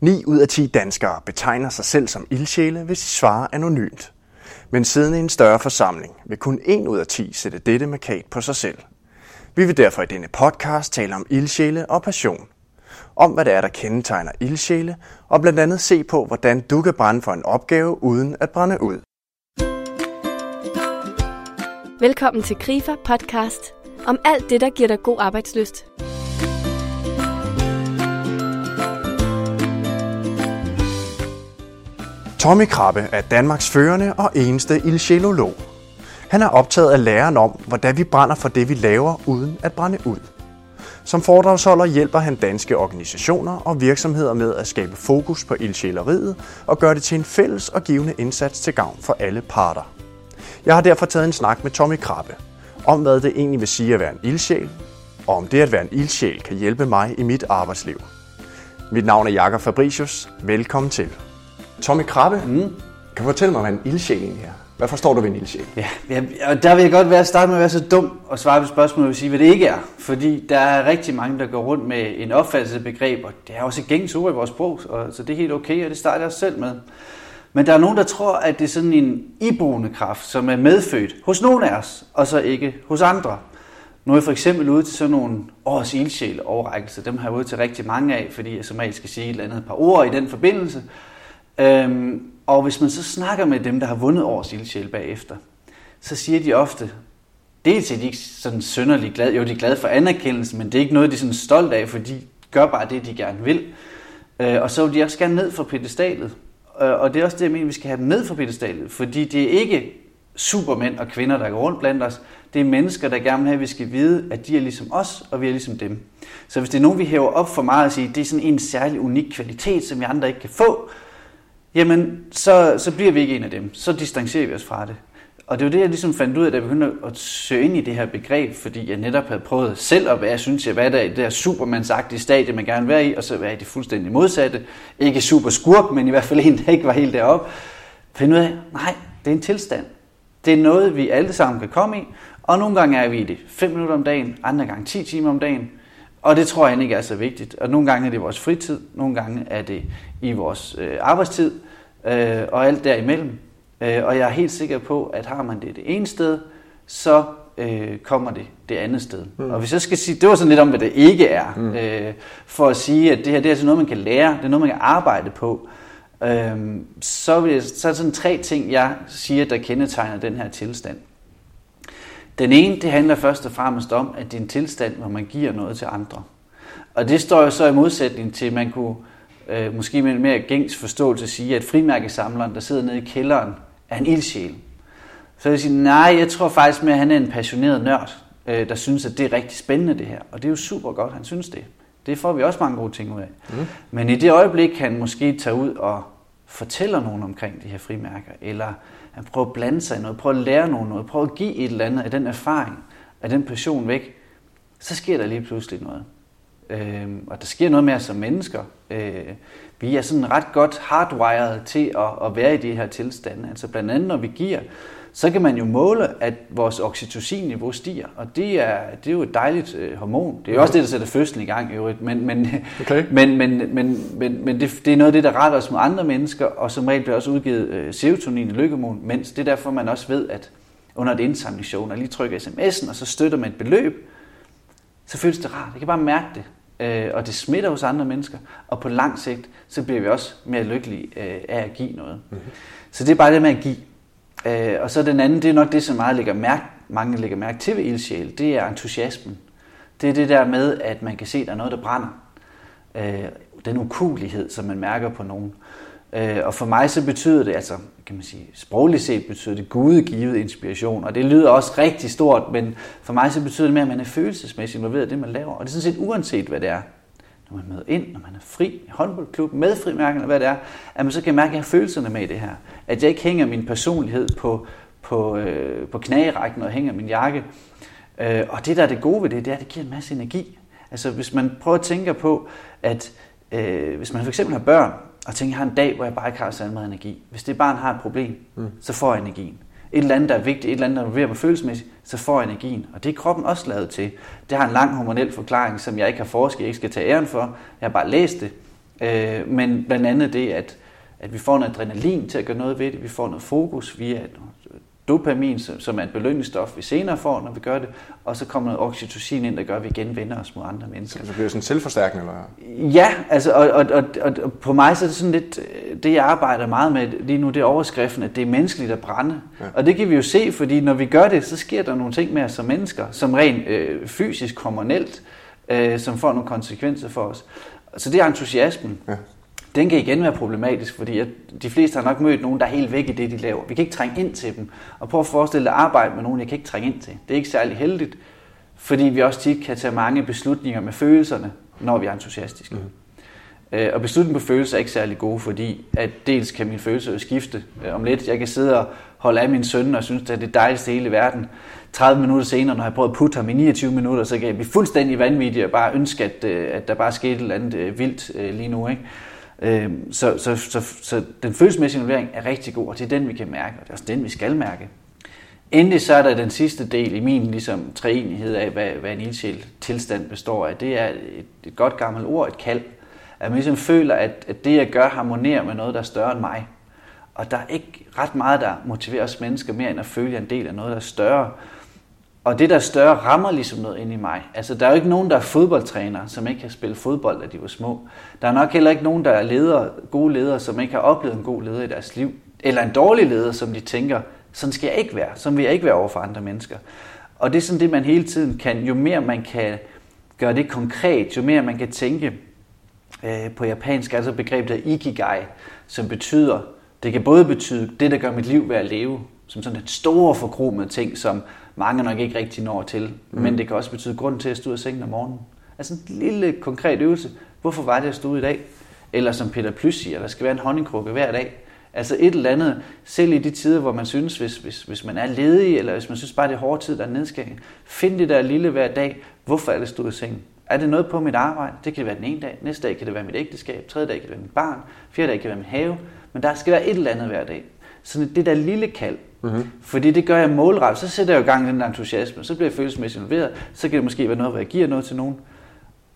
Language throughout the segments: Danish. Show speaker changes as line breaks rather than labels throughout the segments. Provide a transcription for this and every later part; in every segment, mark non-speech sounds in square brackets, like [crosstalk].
9 ud af 10 danskere betegner sig selv som ildsjæle, hvis de svarer anonymt. Men siden i en større forsamling vil kun 1 ud af 10 sætte dette markat på sig selv. Vi vil derfor i denne podcast tale om ildsjæle og passion. Om hvad det er, der kendetegner ildsjæle, og blandt andet se på, hvordan du kan brænde for en opgave uden at brænde ud.
Velkommen til Grifer Podcast om alt det, der giver dig god arbejdsløst.
Tommy Krabbe er Danmarks førende og eneste ildsjælolog. Han er optaget af læren om, hvordan vi brænder for det, vi laver, uden at brænde ud. Som foredragsholder hjælper han danske organisationer og virksomheder med at skabe fokus på ildsjæleriet og gøre det til en fælles og givende indsats til gavn for alle parter. Jeg har derfor taget en snak med Tommy Krabbe om, hvad det egentlig vil sige at være en ildsjæl, og om det at være en ildsjæl kan hjælpe mig i mit arbejdsliv. Mit navn er Jakob Fabricius. Velkommen til. Tommy Krabbe, mm. kan du fortælle mig, hvad en ildsjæl egentlig er? Hvad forstår du ved en ildsjæl?
Ja, og der vil jeg godt være starte med at være så dum og svare på spørgsmålet og sige, hvad det ikke er. Fordi der er rigtig mange, der går rundt med en opfattelse af begreb, og det er også et gængs ord i vores sprog, og, så det er helt okay, og det starter jeg også selv med. Men der er nogen, der tror, at det er sådan en iboende kraft, som er medfødt hos nogen af os, og så ikke hos andre. Nu er jeg for eksempel ude til sådan nogle års ildsjæl overrækkelse. Dem har jeg ude til rigtig mange af, fordi jeg som skal sige et eller andet par ord i den forbindelse. Øhm, og hvis man så snakker med dem, der har vundet års ildsjæl bagefter, så siger de ofte, dels er de ikke sådan sønderlig glade, jo de er glade for anerkendelsen, men det er ikke noget, de er sådan stolt af, for de gør bare det, de gerne vil. Øh, og så vil de også gerne ned fra pedestalet. Øh, og det er også det, jeg mener, vi skal have dem ned fra pedestalet, fordi det er ikke supermænd og kvinder, der går rundt blandt os. Det er mennesker, der gerne vil have, at vi skal vide, at de er ligesom os, og vi er ligesom dem. Så hvis det er nogen, vi hæver op for meget og siger, det er sådan en særlig unik kvalitet, som vi andre ikke kan få, jamen så, så bliver vi ikke en af dem. Så distancerer vi os fra det. Og det var det, jeg ligesom fandt ud af, da jeg begyndte at søge ind i det her begreb, fordi jeg netop havde prøvet selv at være, synes jeg, hvad der i det her supermandsagtige stadie, man gerne vil være i, og så være i det fuldstændig modsatte. Ikke super skurk, men i hvert fald en, der ikke var helt deroppe. Find ud af, nej, det er en tilstand. Det er noget, vi alle sammen kan komme i, og nogle gange er vi i det 5 minutter om dagen, andre gange 10 timer om dagen, og det tror jeg ikke er så vigtigt. Og nogle gange er det vores fritid, nogle gange er det i vores øh, arbejdstid, øh, og alt derimellem. Øh, og jeg er helt sikker på, at har man det det ene sted, så øh, kommer det det andet sted. Mm. Og hvis jeg skal sige, det var sådan lidt om, hvad det ikke er, mm. øh, for at sige, at det her det er altså noget, man kan lære, det er noget, man kan arbejde på, øh, så, vil jeg, så er det sådan tre ting, jeg siger, der kendetegner den her tilstand. Den ene, det handler først og fremmest om, at det er en tilstand, hvor man giver noget til andre. Og det står jo så i modsætning til, at man kunne øh, måske med en mere gængs forståelse sige, at frimærkesamleren, der sidder nede i kælderen, er en ildsjæl. Så jeg vil sige, nej, jeg tror faktisk mere, at han er en passioneret nørd, øh, der synes, at det er rigtig spændende det her. Og det er jo super godt, han synes det. Det får vi også mange gode ting ud af. Mm. Men i det øjeblik, han måske tager ud og fortæller nogen omkring de her frimærker, eller han prøver at blande sig i noget, prøver at lære nogen noget, prøver at give et eller andet af den erfaring, af den passion væk, så sker der lige pludselig noget. Øh, og der sker noget med os som mennesker. Øh, vi er sådan ret godt hardwired til at, at være i de her tilstande. Altså blandt andet når vi giver, så kan man jo måle, at vores oxytocin-niveau stiger, og det er, det er jo et dejligt øh, hormon. Det er jo også det, der sætter fødslen i gang i øvrigt, men, men, okay. [laughs] men, men, men, men, men det, det er noget af det, der retter os mod andre mennesker, og som regel bliver også udgivet øh, serotonin i lykkehormon, mens det er derfor, man også ved, at under et indsamlingsshow, når lige trykker sms'en, og så støtter man et beløb, så føles det rart. Jeg kan bare mærke det øh, og det smitter hos andre mennesker, og på lang sigt, så bliver vi også mere lykkelige øh, af at give noget. Mm-hmm. Så det er bare det med at give. Øh, og så den anden, det er nok det, som meget lægger mærke, mange lægger mærke til ved ildsjæl, det er entusiasmen. Det er det der med, at man kan se, at der er noget, der brænder. Øh, den ukulighed, som man mærker på nogen. Øh, og for mig så betyder det, altså kan man sige, sprogligt set betyder det gudegivet inspiration, og det lyder også rigtig stort, men for mig så betyder det mere, at man er følelsesmæssigt involveret i det, man laver. Og det er sådan set uanset, hvad det er. Når man møder ind, når man er fri i håndboldklub, med frimærkerne, hvad det er, at man så kan mærke, at jeg har følelserne med i det her. At jeg ikke hænger min personlighed på, på, øh, på knagerækken og hænger min jakke. Øh, og det, der er det gode ved det, det er, at det giver en masse energi. Altså hvis man prøver at tænke på, at øh, hvis man for eksempel har børn, og tænker, jeg har en dag, hvor jeg bare ikke har så meget energi. Hvis det barn har et problem, mm. så får jeg energien. Et eller andet, der er vigtigt, et eller andet, der involverer mig følelsesmæssigt, så får jeg energien. Og det er kroppen også lavet til. Det har en lang hormonel forklaring, som jeg ikke har forsket, jeg ikke skal tage æren for. Jeg har bare læst det. Øh, men blandt andet det, at, at vi får noget adrenalin til at gøre noget ved det, vi får noget fokus via dopamin, som er et belønningsstof, vi senere får, når vi gør det, og så kommer noget oxytocin ind, der gør, at vi igen vender os mod andre mennesker. Så
det bliver sådan selvforstærkende? Eller?
Ja, altså, og, og, og, og, på mig så er det sådan lidt, det jeg arbejder meget med lige nu, det er overskriften, at det er menneskeligt at brænde. Ja. Og det kan vi jo se, fordi når vi gør det, så sker der nogle ting med os som mennesker, som rent øh, fysisk, hormonelt, øh, som får nogle konsekvenser for os. Så det er entusiasmen. Ja den kan igen være problematisk, fordi at de fleste har nok mødt nogen, der er helt væk i det, de laver. Vi kan ikke trænge ind til dem. Og prøv at forestille dig at arbejde med nogen, jeg kan ikke trænge ind til. Det er ikke særlig heldigt, fordi vi også tit kan tage mange beslutninger med følelserne, når vi er entusiastiske. Mm. Øh, og beslutningen på følelser er ikke særlig gode, fordi at dels kan mine følelser jo skifte. Øh, om lidt, jeg kan sidde og holde af min søn og synes, at det er det dejligste i hele verden. 30 minutter senere, når jeg prøver at putte ham i 29 minutter, så kan jeg blive fuldstændig vanvittig og bare ønske, at, øh, at der bare skete et eller andet vildt lige nu. Ikke? Øh, så, så, så, så den følelsesmæssige involvering er rigtig god, og det er den, vi kan mærke, og det er også den, vi skal mærke. Endelig så er der den sidste del i min ligesom, treenighed af, hvad, hvad en ildsjæl tilstand består af. Det er et, et godt gammelt ord, et kald. At man ligesom føler, at, at det, jeg gør, harmonerer med noget, der er større end mig. Og der er ikke ret meget, der motiverer os mennesker mere, end at føle, at en del af noget, der er større. Og det der større rammer ligesom noget ind i mig. Altså, der er jo ikke nogen, der er fodboldtræner, som ikke har spillet fodbold, da de var små. Der er nok heller ikke nogen, der er ledere, gode ledere, som ikke har oplevet en god leder i deres liv. Eller en dårlig leder, som de tænker, sådan skal jeg ikke være. Sådan vil jeg ikke være over for andre mennesker. Og det er sådan det, man hele tiden kan, jo mere man kan gøre det konkret, jo mere man kan tænke øh, på japansk, altså begrebet ikigai, som betyder, det kan både betyde det, der gør mit liv værd at leve, som sådan et store forkromede ting, som mange nok ikke rigtig når til. Mm. Men det kan også betyde grund til at stå ud af sengen om morgenen. Altså en lille konkret øvelse. Hvorfor var det, at stå ud i dag? Eller som Peter Plys siger, der skal være en honningkrukke hver dag. Altså et eller andet, selv i de tider, hvor man synes, hvis, hvis, hvis man er ledig, eller hvis man synes bare, det er hårde tid, der er nedskæring, find det der lille hver dag. Hvorfor er det stået i sengen? Er det noget på mit arbejde? Det kan det være den ene dag. Næste dag kan det være mit ægteskab. Tredje dag kan det være mit barn. Fjerde dag kan det være min have. Men der skal være et eller andet hver dag. Så det der lille kald, Mm-hmm. Fordi det gør jeg målrettet. Så sætter jeg jo gang i den entusiasme. Så bliver jeg følelsesmæssigt involveret. Så kan det måske være noget, hvor jeg giver noget til nogen.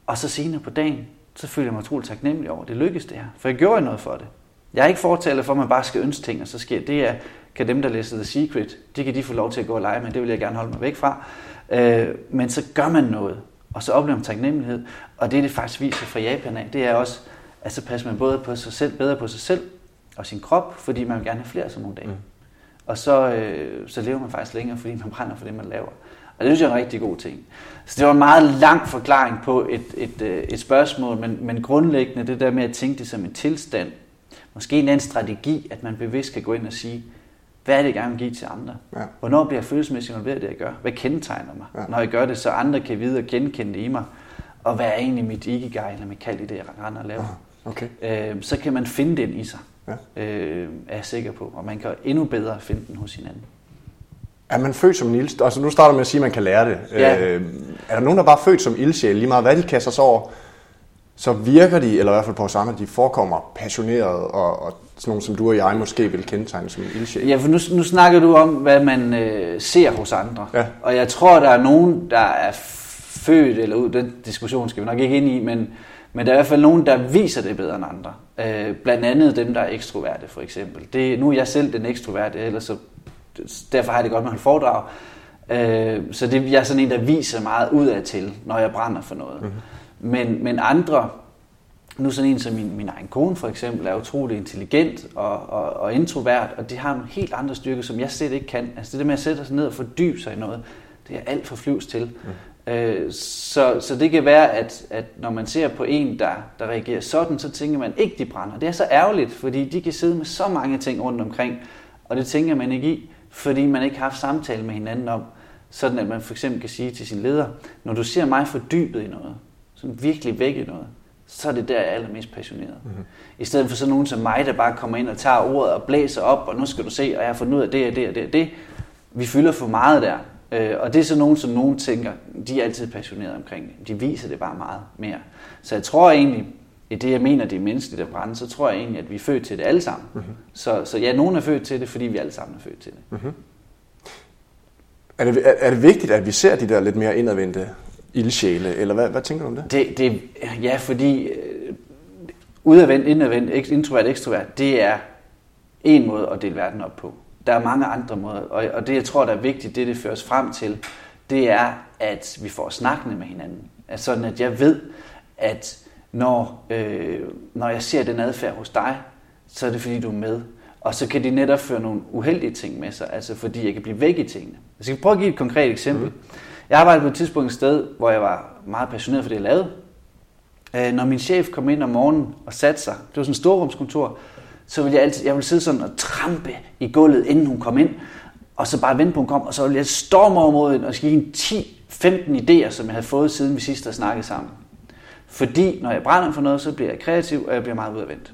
Og så senere på dagen, så føler jeg mig utroligt taknemmelig over, det lykkedes det her. For jeg gjorde noget for det. Jeg er ikke fortaler for, at man bare skal ønske ting, og så sker det. Er, kan dem, der læser The Secret, de kan de få lov til at gå og lege med. Det vil jeg gerne holde mig væk fra. Øh, men så gør man noget, og så oplever man taknemmelighed. Og det, det faktisk viser fra Japan af, det er også, at så passer man både på sig selv, bedre på sig selv og sin krop, fordi man vil gerne have flere sådan nogle dage. Mm. Og så, øh, så lever man faktisk længere, fordi man brænder for det, man laver. Og det synes jeg er en rigtig god ting. Så det var en meget lang forklaring på et, et, øh, et spørgsmål, men, men grundlæggende det der med at tænke det som en tilstand, måske en anden strategi, at man bevidst kan gå ind og sige, hvad er det, jeg gerne vil give til andre? Ja. Hvornår bliver jeg følelsesmæssigt involveret i det, jeg gør? Hvad kendetegner mig? Ja. Når jeg gør det, så andre kan vide og genkende det i mig. Og hvad er egentlig mit ikigai, eller mit kald i det, jeg render og laver? Okay. Øh, så kan man finde den i sig ja. øh, er jeg sikker på. Og man kan endnu bedre finde den hos hinanden.
Er man født som en ildsjæl? Altså nu starter med at sige, at man kan lære det. Ja. Øh, er der nogen, der bare er født som ildsjæl, lige meget hvad de kaster sig over, så virker de, eller i hvert fald på samme, de forekommer passionerede, og, og sådan nogle som du og jeg måske vil kendetegne som en ildsjæl.
Ja, for nu, nu snakker du om, hvad man øh, ser hos andre. Ja. Og jeg tror, der er nogen, der er født, eller ud, den diskussion skal vi nok ikke ind i, men men der er i hvert fald nogen, der viser det bedre end andre. Øh, blandt andet dem, der er ekstroverte, for eksempel. Det, nu er jeg selv den ekstroverte, ellers så, derfor har jeg det godt med at foredrag. Øh, så det, jeg er sådan en, der viser meget ud af til, når jeg brænder for noget. Mm-hmm. Men, men andre, nu sådan en som min, min egen kone for eksempel, er utrolig intelligent og, og, og introvert, og de har nogle helt andre styrker, som jeg slet ikke kan. Altså det der med at sætte sig ned og fordybe sig i noget, det er alt for flyvs til. Mm. Øh, så, så det kan være, at, at når man ser på en, der, der reagerer sådan, så tænker man ikke, de brænder. Det er så ærgerligt, fordi de kan sidde med så mange ting rundt omkring, og det tænker man ikke i, fordi man ikke har haft samtale med hinanden om, sådan at man for eksempel kan sige til sin leder, når du ser mig fordybet i noget, sådan virkelig væk i noget, så er det der, jeg er allermest passioneret. Mm-hmm. I stedet for sådan nogen som mig, der bare kommer ind og tager ordet og blæser op, og nu skal du se, og jeg har fundet ud af det og det og det og det. Vi fylder for meget der. Øh, og det er så nogen, som nogen tænker, de er altid passionerede omkring det. De viser det bare meget mere. Så jeg tror egentlig, i det jeg mener, det er menneskeligt at brænde, så tror jeg egentlig, at vi er født til det alle sammen. Mm-hmm. Så, så ja, nogen er født til det, fordi vi alle sammen er født til det. Mm-hmm.
Er det, er, er det vigtigt, at vi ser de der lidt mere indadvendte ildsjæle, eller hvad, hvad tænker du om det?
det, det ja, fordi øh, udadvendt, indadvendt, introvert, ekstrovert, det er en måde at dele verden op på. Der er mange andre måder, og, og det jeg tror, der er vigtigt, det det føres frem til, det er, at vi får snakkende med hinanden. Altså sådan, at jeg ved, at når, øh, når jeg ser den adfærd hos dig, så er det fordi, du er med. Og så kan de netop føre nogle uheldige ting med sig, altså fordi jeg kan blive væk i tingene. Jeg skal prøve at give et konkret eksempel. Mm. Jeg arbejdede på et tidspunkt et sted, hvor jeg var meget passioneret for det, jeg lavede. Øh, når min chef kom ind om morgenen og satte sig, det var sådan et storrumskontor, så ville jeg altid, jeg ville sidde sådan og trampe i gulvet, inden hun kom ind, og så bare vente på, hun kom, og så ville jeg storme over mod hende og give hende 10-15 idéer, som jeg havde fået, siden vi sidst havde snakket sammen. Fordi når jeg brænder for noget, så bliver jeg kreativ, og jeg bliver meget udadvendt.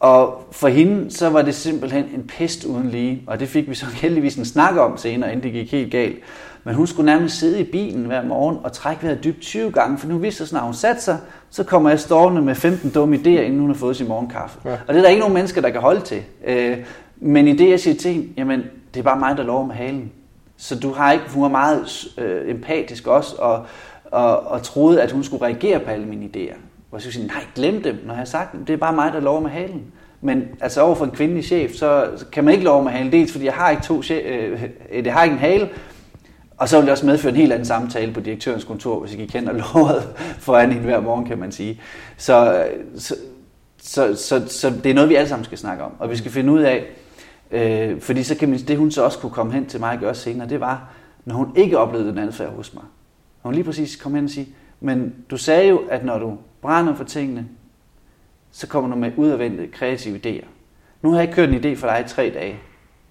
Og for hende, så var det simpelthen en pest uden lige, og det fik vi så [laughs] heldigvis en snak om senere, inden det gik helt galt. Men hun skulle nærmest sidde i bilen hver morgen og trække vejret dybt 20 gange, for nu vidste jeg, at hun satte sig, så kommer jeg stående med 15 dumme idéer, inden hun har fået sin morgenkaffe. Ja. Og det er der ikke nogen mennesker, der kan holde til. Øh, men i det, jeg siger til hende, jamen, det er bare mig, der lover med halen. Så du har ikke, hun var meget øh, empatisk også, og, og, og troede, at hun skulle reagere på alle mine idéer. Hvor jeg sige, nej, glem dem, når jeg har sagt dem. Det er bare mig, der lover med halen. Men altså over for en kvindelig chef, så kan man ikke love med halen. Dels fordi jeg har ikke to chef, øh, jeg har ikke en hale, og så vil det også medføre en helt anden samtale på direktørens kontor, hvis I gik hen og [laughs] lovede foran hende hver morgen, kan man sige. Så, så, så, så, så det er noget, vi alle sammen skal snakke om. Og vi skal finde ud af, øh, fordi så kan man, det hun så også kunne komme hen til mig og gøre senere, det var, når hun ikke oplevede den adfærd hos mig. Når hun lige præcis kom hen og sige, men du sagde jo, at når du brænder for tingene, så kommer du med udadvendte kreative idéer. Nu har jeg ikke kørt en idé for dig i tre dage.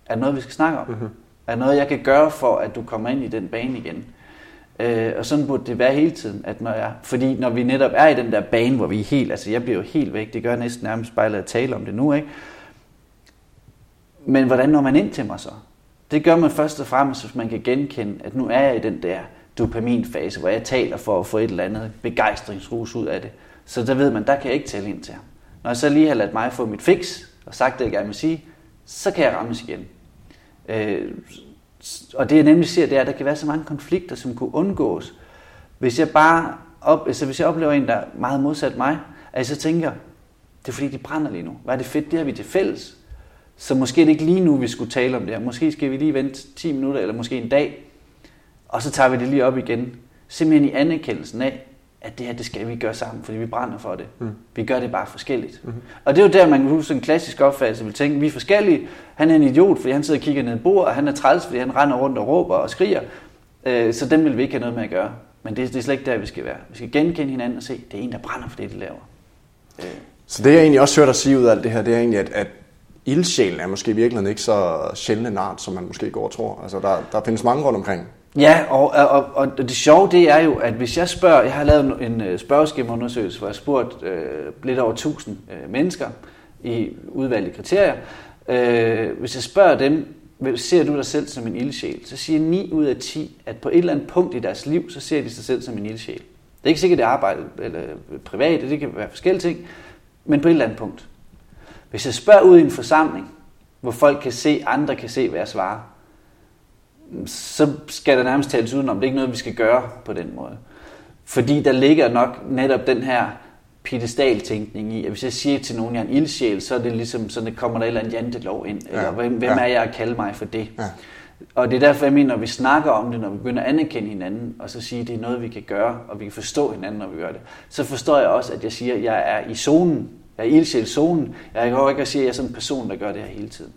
Er det noget, vi skal snakke om? Mm-hmm. Er noget, jeg kan gøre for, at du kommer ind i den bane igen? Øh, og sådan burde det være hele tiden. At når jeg, fordi når vi netop er i den der bane, hvor vi er helt, altså jeg bliver jo helt væk, det gør jeg næsten nærmest bare at tale om det nu, ikke? Men hvordan når man ind til mig så? Det gør man først og fremmest, hvis man kan genkende, at nu er jeg i den der dopaminfase, hvor jeg taler for at få et eller andet begejstringsrus ud af det. Så der ved man, der kan jeg ikke tale ind til ham. Når jeg så lige har ladt mig få mit fix, og sagt det, jeg gerne vil sige, så kan jeg rammes igen. Øh, og det jeg nemlig ser, det er, at der kan være så mange konflikter, som kunne undgås. Hvis jeg bare op, altså hvis jeg oplever en, der er meget modsat mig, at jeg så tænker, det er fordi, de brænder lige nu. Hvad er det fedt, det har vi til fælles. Så måske er det ikke lige nu, vi skulle tale om det her. Måske skal vi lige vente 10 minutter, eller måske en dag, og så tager vi det lige op igen. Simpelthen i anerkendelsen af, at det her, det skal vi gøre sammen, fordi vi brænder for det. Mm. Vi gør det bare forskelligt. Mm. Og det er jo der, man kan huske en klassisk opfattelse, vil tænke, vi er forskellige. Han er en idiot, fordi han sidder og kigger ned i bord, og han er træls, fordi han render rundt og råber og skriger. Øh, så dem vil vi ikke have noget med at gøre. Men det, det er slet ikke der, vi skal være. Vi skal genkende hinanden og se, det er en, der brænder for det, de laver.
Øh. Så det, jeg egentlig også hørte dig sige ud af alt det her, det er egentlig, at, at ildsjælen er måske i virkeligheden ikke så sjældent en art, som man måske går og tror. Altså, der, der findes mange rundt omkring.
Ja, og, og, og det sjove det er jo, at hvis jeg spørger, jeg har lavet en øh, spørgeskemaundersøgelse, hvor jeg har spurgt øh, lidt over 1000 øh, mennesker i udvalgte kriterier. Øh, hvis jeg spørger dem, ser du dig selv som en ildsjæl, så siger 9 ud af 10, at på et eller andet punkt i deres liv, så ser de sig selv som en ildsjæl. Det er ikke sikkert, det er arbejde eller øh, privat, det kan være forskellige ting, men på et eller andet punkt. Hvis jeg spørger ud i en forsamling, hvor folk kan se, andre kan se, hvad jeg svarer, så skal der nærmest tales udenom. Det er ikke noget, vi skal gøre på den måde. Fordi der ligger nok netop den her pedestal-tænkning i, at hvis jeg siger til nogen, at jeg er en ildsjæl, så er det ligesom sådan, at kommer der et eller andet jantelov ind. Ja. Eller hvem, hvem ja. er jeg at kalde mig for det? Ja. Og det er derfor, jeg mener, når vi snakker om det, når vi begynder at anerkende hinanden, og så sige, at det er noget, vi kan gøre, og vi kan forstå hinanden, når vi gør det, så forstår jeg også, at jeg siger, at jeg er i zonen. Jeg er ildsjæl zonen. Jeg kan ikke sige, at jeg er sådan en person, der gør det her hele tiden.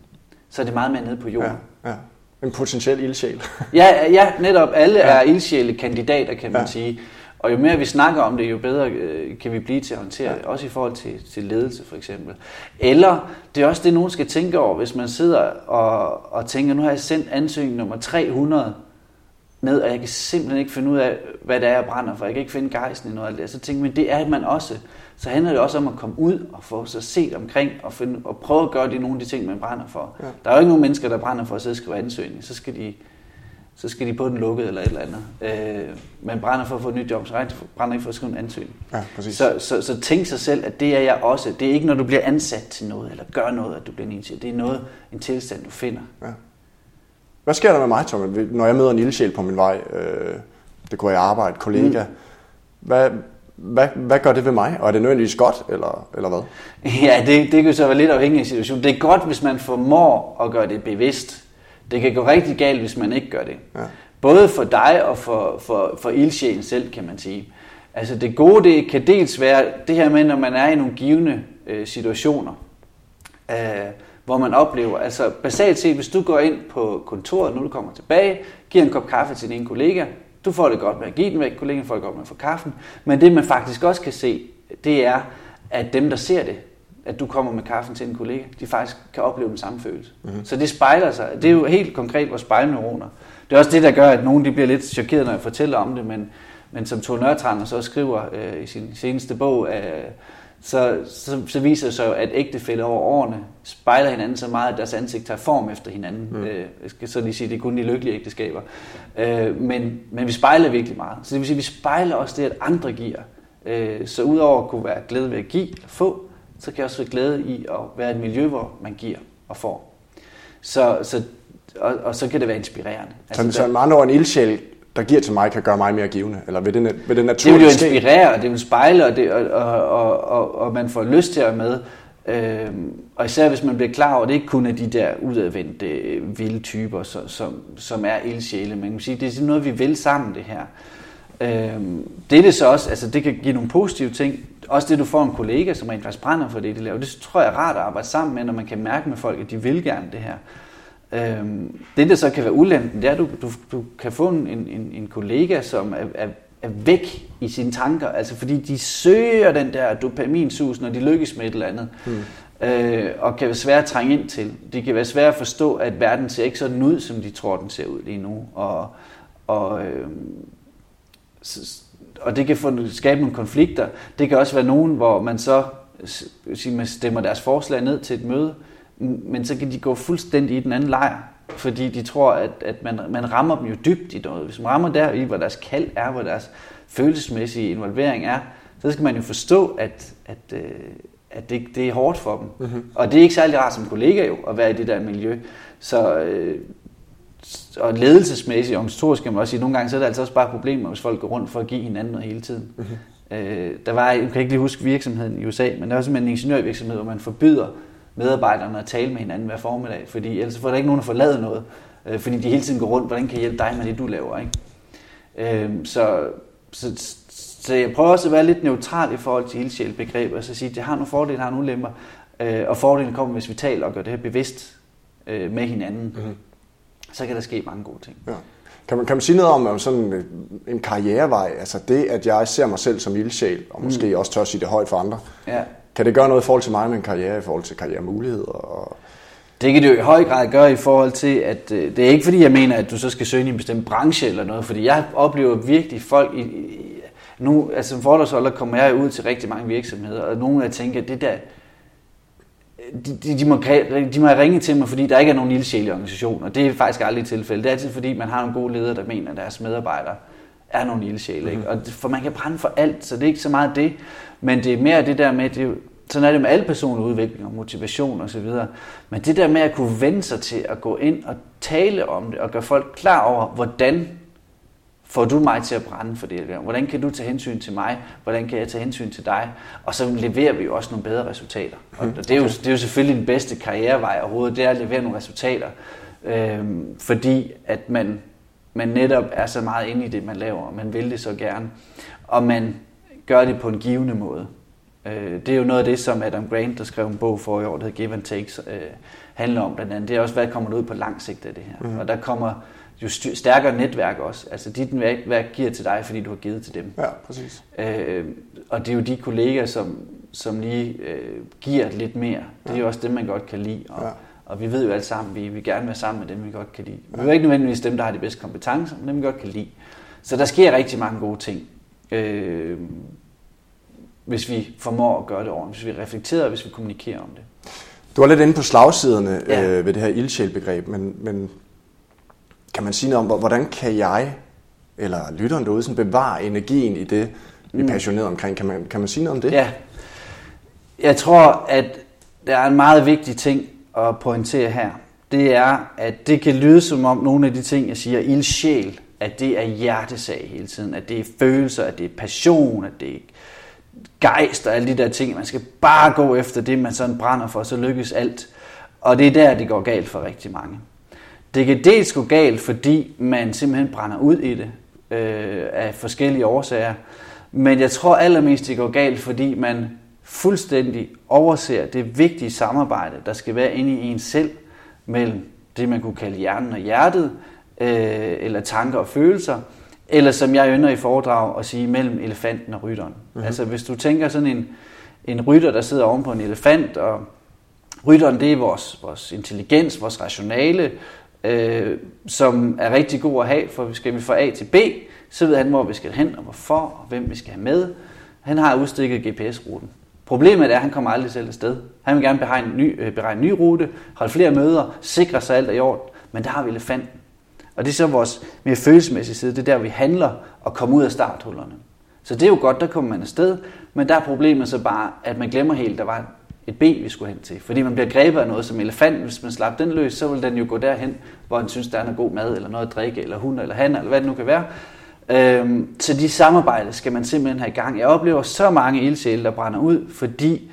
Så er det meget mere nede på jorden. Ja, ja.
En potentiel ildsjæl. [laughs]
ja, ja, netop. Alle ja. er ildsjæle kandidater, kan man ja. sige. Og jo mere vi snakker om det, jo bedre øh, kan vi blive til at håndtere det. Også i forhold til, til ledelse, for eksempel. Eller, det er også det, nogen skal tænke over, hvis man sidder og, og tænker, nu har jeg sendt ansøgning nummer 300 ned, og jeg kan simpelthen ikke finde ud af, hvad det er, jeg brænder for. Jeg kan ikke finde gejsen i noget af det. Så tænker man, det er man også så handler det også om at komme ud og få sig set omkring og, finde, og prøve at gøre det nogle af de ting, man brænder for. Ja. Der er jo ikke nogen mennesker, der brænder for at sidde og skrive ansøgning. Så skal de, så skal de på den lukket eller et eller andet. Øh, man brænder for at få et nyt job, så brænder ikke for at skrive en ansøgning.
Ja, præcis.
Så, så, så tænk sig selv, at det er jeg også. Det er ikke, når du bliver ansat til noget, eller gør noget, at du bliver en Det er noget, en tilstand, du finder. Ja.
Hvad sker der med mig, Tom, når jeg møder en ildsjæl på min vej? Øh, det kunne jeg arbejde, kollega. Mm. Hvad, hvad, hvad gør det ved mig? Og er det nødvendigvis godt, eller, eller hvad? [laughs]
Ja, det, det kan så være lidt afhængig af situationen. Det er godt, hvis man formår at gøre det bevidst. Det kan gå rigtig galt, hvis man ikke gør det. Ja. Både for dig og for, for, for ildsjælen selv, kan man sige. Altså det gode, det kan dels være det her med, når man er i nogle givende øh, situationer, øh, hvor man oplever, altså basalt set, hvis du går ind på kontoret, nu du kommer tilbage, giver en kop kaffe til din kollega, du får det godt med at give den væk, kollegaen får det godt med at få kaffen, men det man faktisk også kan se, det er, at dem, der ser det, at du kommer med kaffen til en kollega, de faktisk kan opleve den samme følelse. Mm-hmm. Så det spejler sig. Det er jo helt konkret vores spejlneuroner. Det er også det, der gør, at nogen de bliver lidt chokeret, når jeg fortæller om det, men, men som Tone Nørtrand så skriver øh, i sin seneste bog, øh, så, så, så viser det sig jo, at ægtefælder over årene spejler hinanden så meget, at deres ansigt tager form efter hinanden. Mm. Øh, jeg skal så lige sige, at det er kun de lykkelige ægteskaber. Øh, men, men vi spejler virkelig meget. Så det vil sige, at vi spejler også det, at andre giver. Øh, så udover at kunne være glæde ved at give eller få, så kan jeg også være glæde i at være et miljø, hvor man giver og får. Så, så, og, og så kan det være inspirerende.
Altså, så, så med andre ord, en ildsjæl der giver til mig, kan gøre mig mere givende? Eller vil det, vil det naturligt
Det vil jo inspirere, og det vil spejle, og, det, og, og, og, og man får lyst til at med. Øhm, og især hvis man bliver klar over, at det ikke kun er de der udadvendte vilde typer, som, som, som er ildsjæle, men man kan sige, det er noget, vi vil sammen, det her. Øhm, det er det så også, altså det kan give nogle positive ting. Også det, du får en kollega, som rent faktisk brænder for det, de laver. Det tror jeg er rart at arbejde sammen med, når man kan mærke med folk, at de vil gerne det her. Øhm, det, der så kan være ulempen, det er, at du, du, du kan få en, en, en kollega, som er, er, er væk i sine tanker, altså fordi de søger den der dopaminsus, når de lykkes med et eller andet, mm. øh, og kan være svært at trænge ind til. Det kan være svært at forstå, at verden ser ikke sådan ud, som de tror, den ser ud lige nu, og, og, øh, og det kan få, skabe nogle konflikter. Det kan også være nogen, hvor man så siger, man stemmer deres forslag ned til et møde, men så kan de gå fuldstændig i den anden lejr, fordi de tror, at, at man, man rammer dem jo dybt i noget. Hvis man rammer der i, hvor deres kald er, hvor deres følelsesmæssige involvering er, så skal man jo forstå, at, at, øh, at det, det er hårdt for dem. Mm-hmm. Og det er ikke særlig rart som kollega jo, at være i det der miljø. Så, øh, og ledelsesmæssigt og organisatorisk kan man også sige, at nogle gange så er det altså også bare problemer, hvis folk går rundt for at give hinanden noget hele tiden. Mm-hmm. Øh, der var, jeg kan ikke lige huske virksomheden i USA, men der var simpelthen en ingeniørvirksomhed, hvor man forbyder medarbejderne at tale med hinanden hver formiddag, fordi ellers får der ikke nogen at forlade noget, øh, fordi de hele tiden går rundt, hvordan kan jeg hjælpe dig med det, du laver, ikke? Øh, så, så, så jeg prøver også at være lidt neutral i forhold til ildsjælbegrebet, og så sige, at det har nogle fordele, har nogle lemmer, øh, og fordelen kommer, hvis vi taler og gør det her bevidst øh, med hinanden. Mm-hmm. Så kan der ske mange gode ting. Ja.
Kan man, kan man sige noget om, om sådan en karrierevej? Altså det, at jeg ser mig selv som ildsjæl, og måske mm. også tør at sige det højt for andre. Ja. Kan det gøre noget i forhold til mig med en karriere, i forhold til karrieremuligheder? Og...
Det kan det jo i høj grad gøre i forhold til, at øh, det er ikke fordi, jeg mener, at du så skal søge i en bestemt branche eller noget, fordi jeg oplever virkelig folk i, i nu, altså som fordragsholder kommer jeg ud til rigtig mange virksomheder, og nogle af tænker, at det der, de, de, de, må, de må ringe til mig, fordi der ikke er nogen ildsjæl i organisationen, og det er faktisk aldrig tilfælde. Det er altid fordi, man har nogle gode ledere, der mener, at deres medarbejdere er nogle ildsjæle. Ikke? Mm. Og for man kan brænde for alt, så det er ikke så meget det. Men det er mere det der med, det sådan er det med al personlig udvikling og motivation osv. Men det der med at kunne vende sig til at gå ind og tale om det, og gøre folk klar over, hvordan får du mig til at brænde for det? Hvordan kan du tage hensyn til mig? Hvordan kan jeg tage hensyn til dig? Og så leverer vi jo også nogle bedre resultater. Og mm, det er jo, det er jo selvfølgelig den bedste karrierevej overhovedet, det er at levere nogle resultater. Øhm, fordi at man, man netop er så meget inde i det, man laver, og man vil det så gerne. Og man gør det på en givende måde. Øh, det er jo noget af det, som Adam Grant, der skrev en bog for i år, der hedder Give and Takes, øh, handler om blandt andet. Det er også, hvad kommer ud på lang sigt af det her. Mm. Og der kommer jo stærkere netværk også. Altså dit netværk giver til dig, fordi du har givet til dem.
Ja, præcis.
Øh, og det er jo de kolleger, som, som lige øh, giver lidt mere. Det er ja. jo også dem, man godt kan lide. Og, ja. og vi ved jo alle sammen, vi vil gerne være sammen med dem, vi godt kan lide. Ja. Vi er ikke nødvendigvis dem, der har de bedste kompetencer, men dem, vi godt kan lide. Så der sker rigtig mange gode ting. Øh, hvis vi formår at gøre det ordentligt, hvis vi reflekterer, hvis vi kommunikerer om det.
Du var lidt inde på slagsiderne ja. øh, ved det her ildsjælbegreb, men, men kan man sige noget om, hvordan kan jeg, eller lytteren derude, sådan bevare energien i det, vi er mm. passionerede omkring? Kan man, kan man sige noget om det?
Ja. Jeg tror, at der er en meget vigtig ting at pointere her. Det er, at det kan lyde som om nogle af de ting, jeg siger, ildsjæl, at det er hjertesag hele tiden, at det er følelser, at det er passion, at det er gejst og alle de der ting. Man skal bare gå efter det, man sådan brænder for, så lykkes alt. Og det er der, det går galt for rigtig mange. Det kan dels gå galt, fordi man simpelthen brænder ud i det øh, af forskellige årsager. Men jeg tror allermest, det går galt, fordi man fuldstændig overser det vigtige samarbejde, der skal være inde i en selv, mellem det, man kunne kalde hjernen og hjertet, øh, eller tanker og følelser, eller som jeg ynder i foredrag at sige, mellem elefanten og rytteren. Mm-hmm. Altså hvis du tænker sådan en, en rytter, der sidder oven på en elefant, og rytteren det er vores, vores intelligens, vores rationale, øh, som er rigtig god at have, for skal vi fra A til B, så ved han, hvor vi skal hen, og hvorfor, og hvem vi skal have med. Han har udstikket GPS-ruten. Problemet er, at han kommer aldrig selv afsted. Han vil gerne beregne en ny, øh, beregne en ny rute, holde flere møder, sikre sig alt er i orden. Men der har vi elefanten. Og det er så vores mere følelsesmæssige side. Det er der, vi handler og kommer ud af starthullerne. Så det er jo godt, der kommer man afsted. Men der er problemet så bare, at man glemmer helt, der var et B, vi skulle hen til. Fordi man bliver grebet af noget som elefant. Hvis man slap den løs, så vil den jo gå derhen, hvor den synes, der er noget god mad, eller noget at drikke, eller hund, eller han, eller hvad det nu kan være. Øhm, så de samarbejde skal man simpelthen have i gang. Jeg oplever så mange ildsjæle, der brænder ud, fordi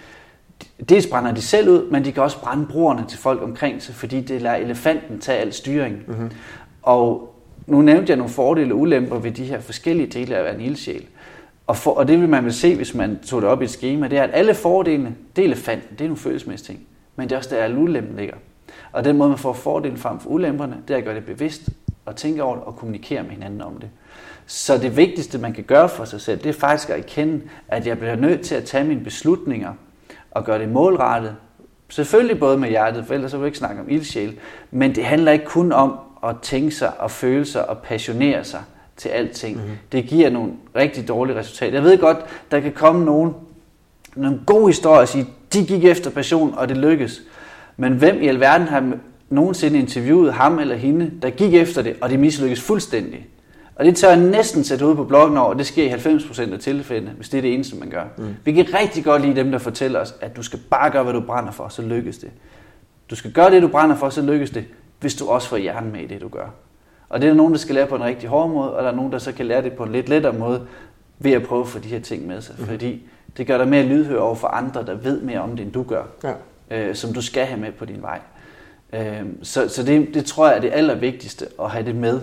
dels brænder de selv ud, men de kan også brænde brugerne til folk omkring sig, fordi det lader elefanten tage al styring. Mm-hmm. Og nu nævnte jeg nogle fordele og ulemper ved de her forskellige dele af at være en ildsjæl. Og, for, og det vil man vil se, hvis man tog det op i et schema, det er, at alle fordelene, det er elefanten, det er nogle følelsesmæssige ting. Men det er også der, alle ulempen ligger. Og den måde, man får fordelen frem for ulemperne, det er at gøre det bevidst, og tænke over det, og kommunikere med hinanden om det. Så det vigtigste, man kan gøre for sig selv, det er faktisk at erkende, at jeg bliver nødt til at tage mine beslutninger og gøre det målrettet. Selvfølgelig både med hjertet, for ellers så vil jeg ikke snakke om ildsjæl. Men det handler ikke kun om at tænke sig og føle sig og passionere sig til alting. Mm-hmm. Det giver nogle rigtig dårlige resultater. Jeg ved godt, der kan komme nogen, nogle gode historier og sige, de gik efter passion, og det lykkedes. Men hvem i alverden har nogensinde interviewet ham eller hende, der gik efter det, og det mislykkedes fuldstændig? Og det tør jeg næsten sætte ud på bloggen over, og det sker i 90% af tilfældene, hvis det er det eneste, man gør. Mm. Vi kan rigtig godt lide dem, der fortæller os, at du skal bare gøre, hvad du brænder for, så lykkes det. Du skal gøre det, du brænder for, så lykkes det, hvis du også får hjernen med i det, du gør. Og det er der nogen, der skal lære på en rigtig hård måde, og der er nogen, der så kan lære det på en lidt lettere måde, ved at prøve at få de her ting med sig. Mm. Fordi det gør dig mere lydhør over for andre, der ved mere om det, end du gør. Ja. Øh, som du skal have med på din vej. Øh, så så det, det tror jeg er det allervigtigste, at have det med.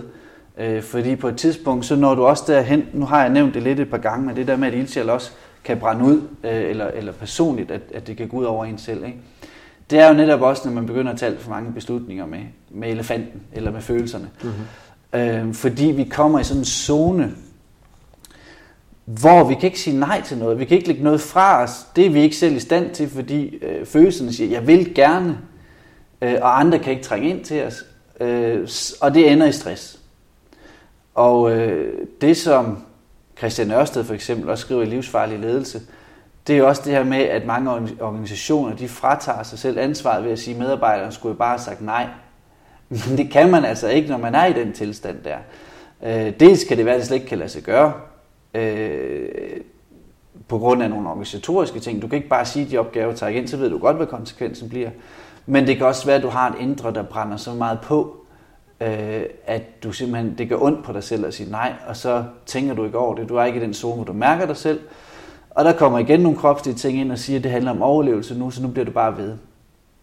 Øh, fordi på et tidspunkt, så når du også derhen, nu har jeg nævnt det lidt et par gange, men det der med, at ildsjæl også kan brænde ud, øh, eller, eller personligt, at, at det kan gå ud over en selv. Ikke? Det er jo netop også, når man begynder at tage for mange beslutninger med, med elefanten, eller med følelserne. Mm-hmm. Øh, fordi vi kommer i sådan en zone, hvor vi kan ikke sige nej til noget. Vi kan ikke lægge noget fra os. Det er vi ikke selv i stand til, fordi øh, følelserne siger, jeg vil gerne, øh, og andre kan ikke trænge ind til os. Øh, og det ender i stress. Og øh, det, som Christian Ørsted for eksempel også skriver i Livsfarlig Ledelse, det er jo også det her med, at mange organisationer, de fratager sig selv ansvaret ved at sige, at medarbejderne skulle jo bare have sagt nej. Men det kan man altså ikke, når man er i den tilstand der. Øh, dels kan det være, at det slet ikke kan lade sig gøre, øh, på grund af nogle organisatoriske ting. Du kan ikke bare sige, at de opgaver tager igen, så ved du godt, hvad konsekvensen bliver. Men det kan også være, at du har et indre, der brænder så meget på, øh, at du simpelthen, det gør ondt på dig selv at sige nej, og så tænker du ikke over det. Du er ikke i den zone, hvor du mærker dig selv. Og der kommer igen nogle kropslige ting ind og siger, at det handler om overlevelse nu, så nu bliver du bare ved.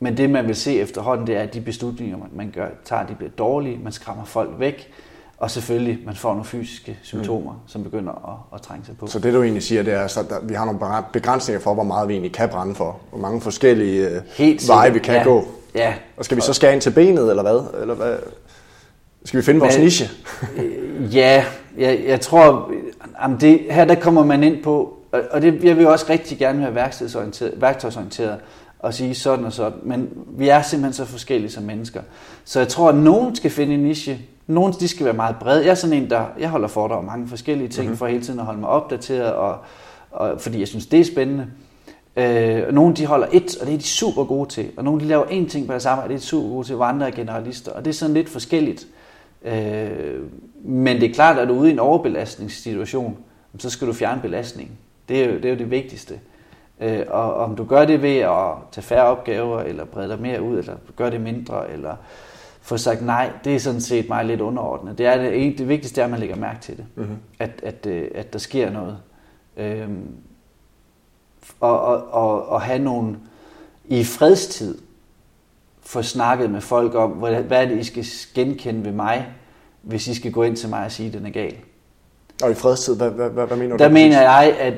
Men det, man vil se efterhånden, det er, at de beslutninger, man gør, tager, de bliver dårlige, man skræmmer folk væk, og selvfølgelig, man får nogle fysiske symptomer, mm. som begynder at, at trænge sig på.
Så det du egentlig siger, det er, at vi har nogle begrænsninger for, hvor meget vi egentlig kan brænde for. Hvor mange forskellige øh, Helt veje vi kan ja. gå. Ja. Og skal vi så skære ind til benet, eller hvad? Eller hvad? Skal vi finde vores Men, niche?
ja, jeg, jeg tror, jamen det, her der kommer man ind på, og det, jeg vil også rigtig gerne være værktøjsorienteret, værktøjsorienteret og sige sådan og sådan, men vi er simpelthen så forskellige som mennesker. Så jeg tror, at nogen skal finde en niche, nogle de skal være meget brede. Jeg er sådan en, der jeg holder for om mange forskellige ting, mm-hmm. for hele tiden at holde mig opdateret, og, og, fordi jeg synes, det er spændende. Øh, nogle de holder et, og det er de super gode til. Og nogle de laver én ting på deres arbejde, det er de super gode til, hvor andre er generalister. Og det er sådan lidt forskelligt. Øh, men det er klart, at du er ude i en overbelastningssituation, så skal du fjerne belastningen. Det er jo det, er jo det vigtigste. Øh, og om du gør det ved at tage færre opgaver, eller brede dig mere ud, eller gør det mindre, eller få sagt nej, det er sådan set meget lidt underordnet. Det, er det, det vigtigste er, at man lægger mærke til det. Mm-hmm. At, at, øh, at der sker noget. Øhm, og, og, og, og have nogle i fredstid få snakket med folk om, hvad, hvad er det, I skal genkende ved mig, hvis I skal gå ind til mig og sige, at den er gal.
Og i fredstid, hvad, hvad, hvad, hvad mener
Der
du?
mener jeg, at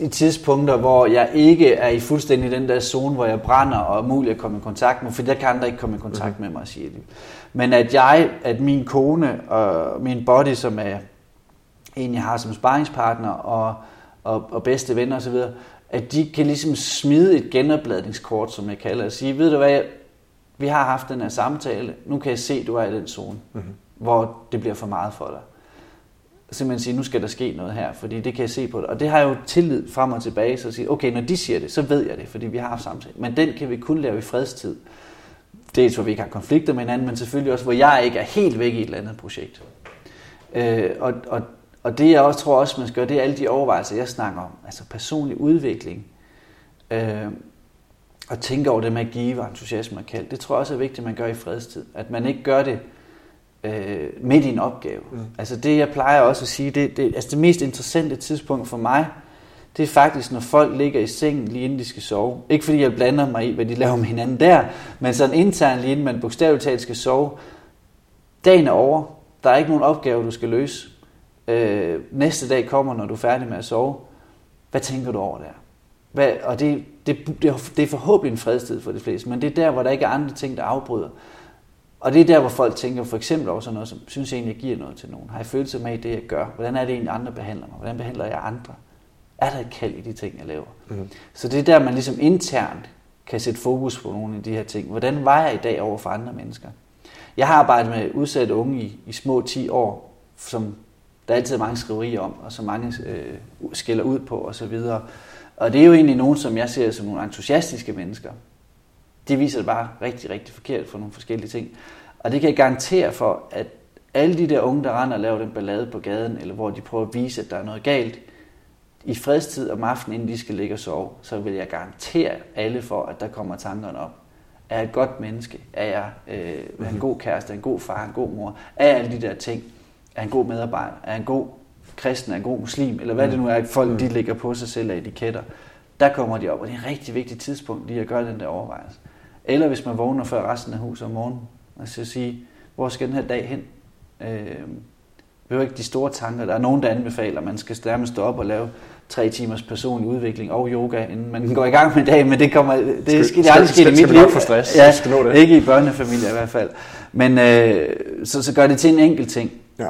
i tidspunkter, hvor jeg ikke er i fuldstændig den der zone, hvor jeg brænder og er muligt at komme i kontakt med, for der kan andre ikke komme i kontakt mm-hmm. med mig og sige det. Men at jeg, at min kone og min body, som er en, jeg har som sparringspartner og, og, og bedste venner osv., at de kan ligesom smide et genopladningskort, som jeg kalder og sige, ved du hvad, vi har haft den her samtale, nu kan jeg se, at du er i den zone, mm-hmm. hvor det bliver for meget for dig simpelthen sige, nu skal der ske noget her, fordi det kan jeg se på det. Og det har jeg jo tillid frem og tilbage, så at sige, okay, når de siger det, så ved jeg det, fordi vi har haft samtale. Men den kan vi kun lave i fredstid. Dels hvor vi ikke har konflikter med hinanden, men selvfølgelig også, hvor jeg ikke er helt væk i et eller andet projekt. Øh, og, og, og det jeg også tror også, man skal gøre, det er alle de overvejelser, jeg snakker om. Altså personlig udvikling. Øh, og tænke over det med at give og entusiasme og kald. Det tror jeg også er vigtigt, at man gør i fredstid. At man ikke gør det øh, midt i en opgave. Mm. Altså det, jeg plejer også at sige, det, det, altså det mest interessante tidspunkt for mig, det er faktisk, når folk ligger i sengen lige inden de skal sove. Ikke fordi jeg blander mig i, hvad de laver med hinanden der, men sådan internt lige inden man bogstaveligt talt skal sove. Dagen er over. Der er ikke nogen opgave, du skal løse. Øh, næste dag kommer, når du er færdig med at sove. Hvad tænker du over der? Hvad, og det, det, det er forhåbentlig en fredstid for de fleste, men det er der, hvor der ikke er andre ting, der afbryder. Og det er der, hvor folk tænker for eksempel også noget, som synes jeg egentlig, jeg giver noget til nogen. Har jeg følelse med i det, jeg gør? Hvordan er det egentlig, andre behandler mig? Hvordan behandler jeg andre? Er der et kald i de ting, jeg laver? Mm. Så det er der, man ligesom internt kan sætte fokus på nogle af de her ting. Hvordan var jeg i dag over for andre mennesker? Jeg har arbejdet med udsatte unge i, i små 10 år, som der er altid mange skriverier om, og som mange øh, skælder ud på osv. Og, og det er jo egentlig nogen, som jeg ser som nogle entusiastiske mennesker, de viser det bare rigtig, rigtig forkert for nogle forskellige ting. Og det kan jeg garantere for, at alle de der unge, der render og laver den ballade på gaden, eller hvor de prøver at vise, at der er noget galt, i fredstid om aftenen, inden de skal ligge og sove, så vil jeg garantere alle for, at der kommer tankerne op. Er jeg et godt menneske? Er jeg øh, en god kæreste? Er en god far? En god mor? Er jeg alle de der ting? Er en god medarbejder? Er en god kristen? Er en god muslim? Eller hvad det nu er, folk de ligger på sig selv af etiketter. Der kommer de op, og det er et rigtig vigtigt tidspunkt lige at gøre den der overvejelse. Eller hvis man vågner før resten af huset om morgenen, og så sige, hvor skal den her dag hen? Øh, det er ikke de store tanker. Der er nogen, der anbefaler, at man skal nærmest stå op og lave tre timers personlig udvikling og yoga, inden man går i gang med dagen, men det kommer, det skal, skal, det aldrig ske i mit liv.
for stress,
ja, skal nå det. ikke i børnefamilie i hvert fald. Men øh, så, så gør det til en enkelt ting.
Ja.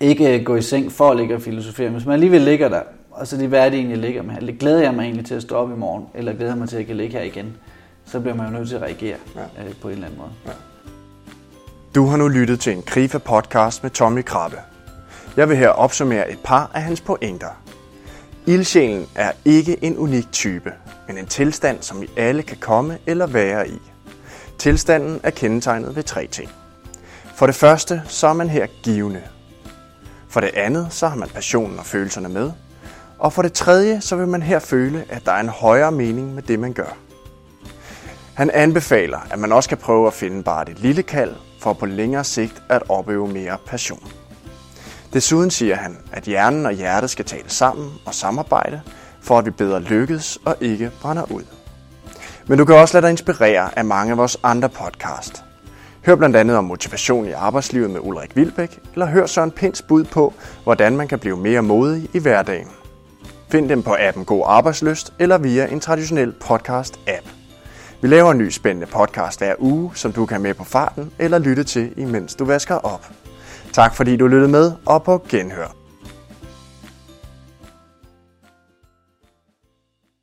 Ikke gå i seng for at ligge og filosofere, men hvis man alligevel ligger der, og så det, hvad er det egentlig, jeg ligger med? Glæder jeg mig egentlig til at stå op i morgen, eller glæder jeg mig til, at jeg kan ligge her igen? Så bliver man jo nødt til at reagere ja. øh, på en eller anden måde. Ja.
Du har nu lyttet til en Krifa-podcast med Tommy Krabbe. Jeg vil her opsummere et par af hans pointer. Ildsjælen er ikke en unik type, men en tilstand, som vi alle kan komme eller være i. Tilstanden er kendetegnet ved tre ting. For det første, så er man her givende. For det andet, så har man passionen og følelserne med. Og for det tredje, så vil man her føle, at der er en højere mening med det, man gør. Han anbefaler, at man også kan prøve at finde bare det lille kald, for på længere sigt at opøve mere passion. Desuden siger han, at hjernen og hjertet skal tale sammen og samarbejde, for at vi bedre lykkes og ikke brænder ud. Men du kan også lade dig inspirere af mange af vores andre podcast. Hør blandt andet om motivation i arbejdslivet med Ulrik Vilbæk, eller hør Søren Pins bud på, hvordan man kan blive mere modig i hverdagen. Find dem på appen God Arbejdsløst eller via en traditionel podcast-app. Vi laver en ny spændende podcast hver uge, som du kan med på farten eller lytte til, imens du vasker op. Tak fordi du lyttede med, og på genhør.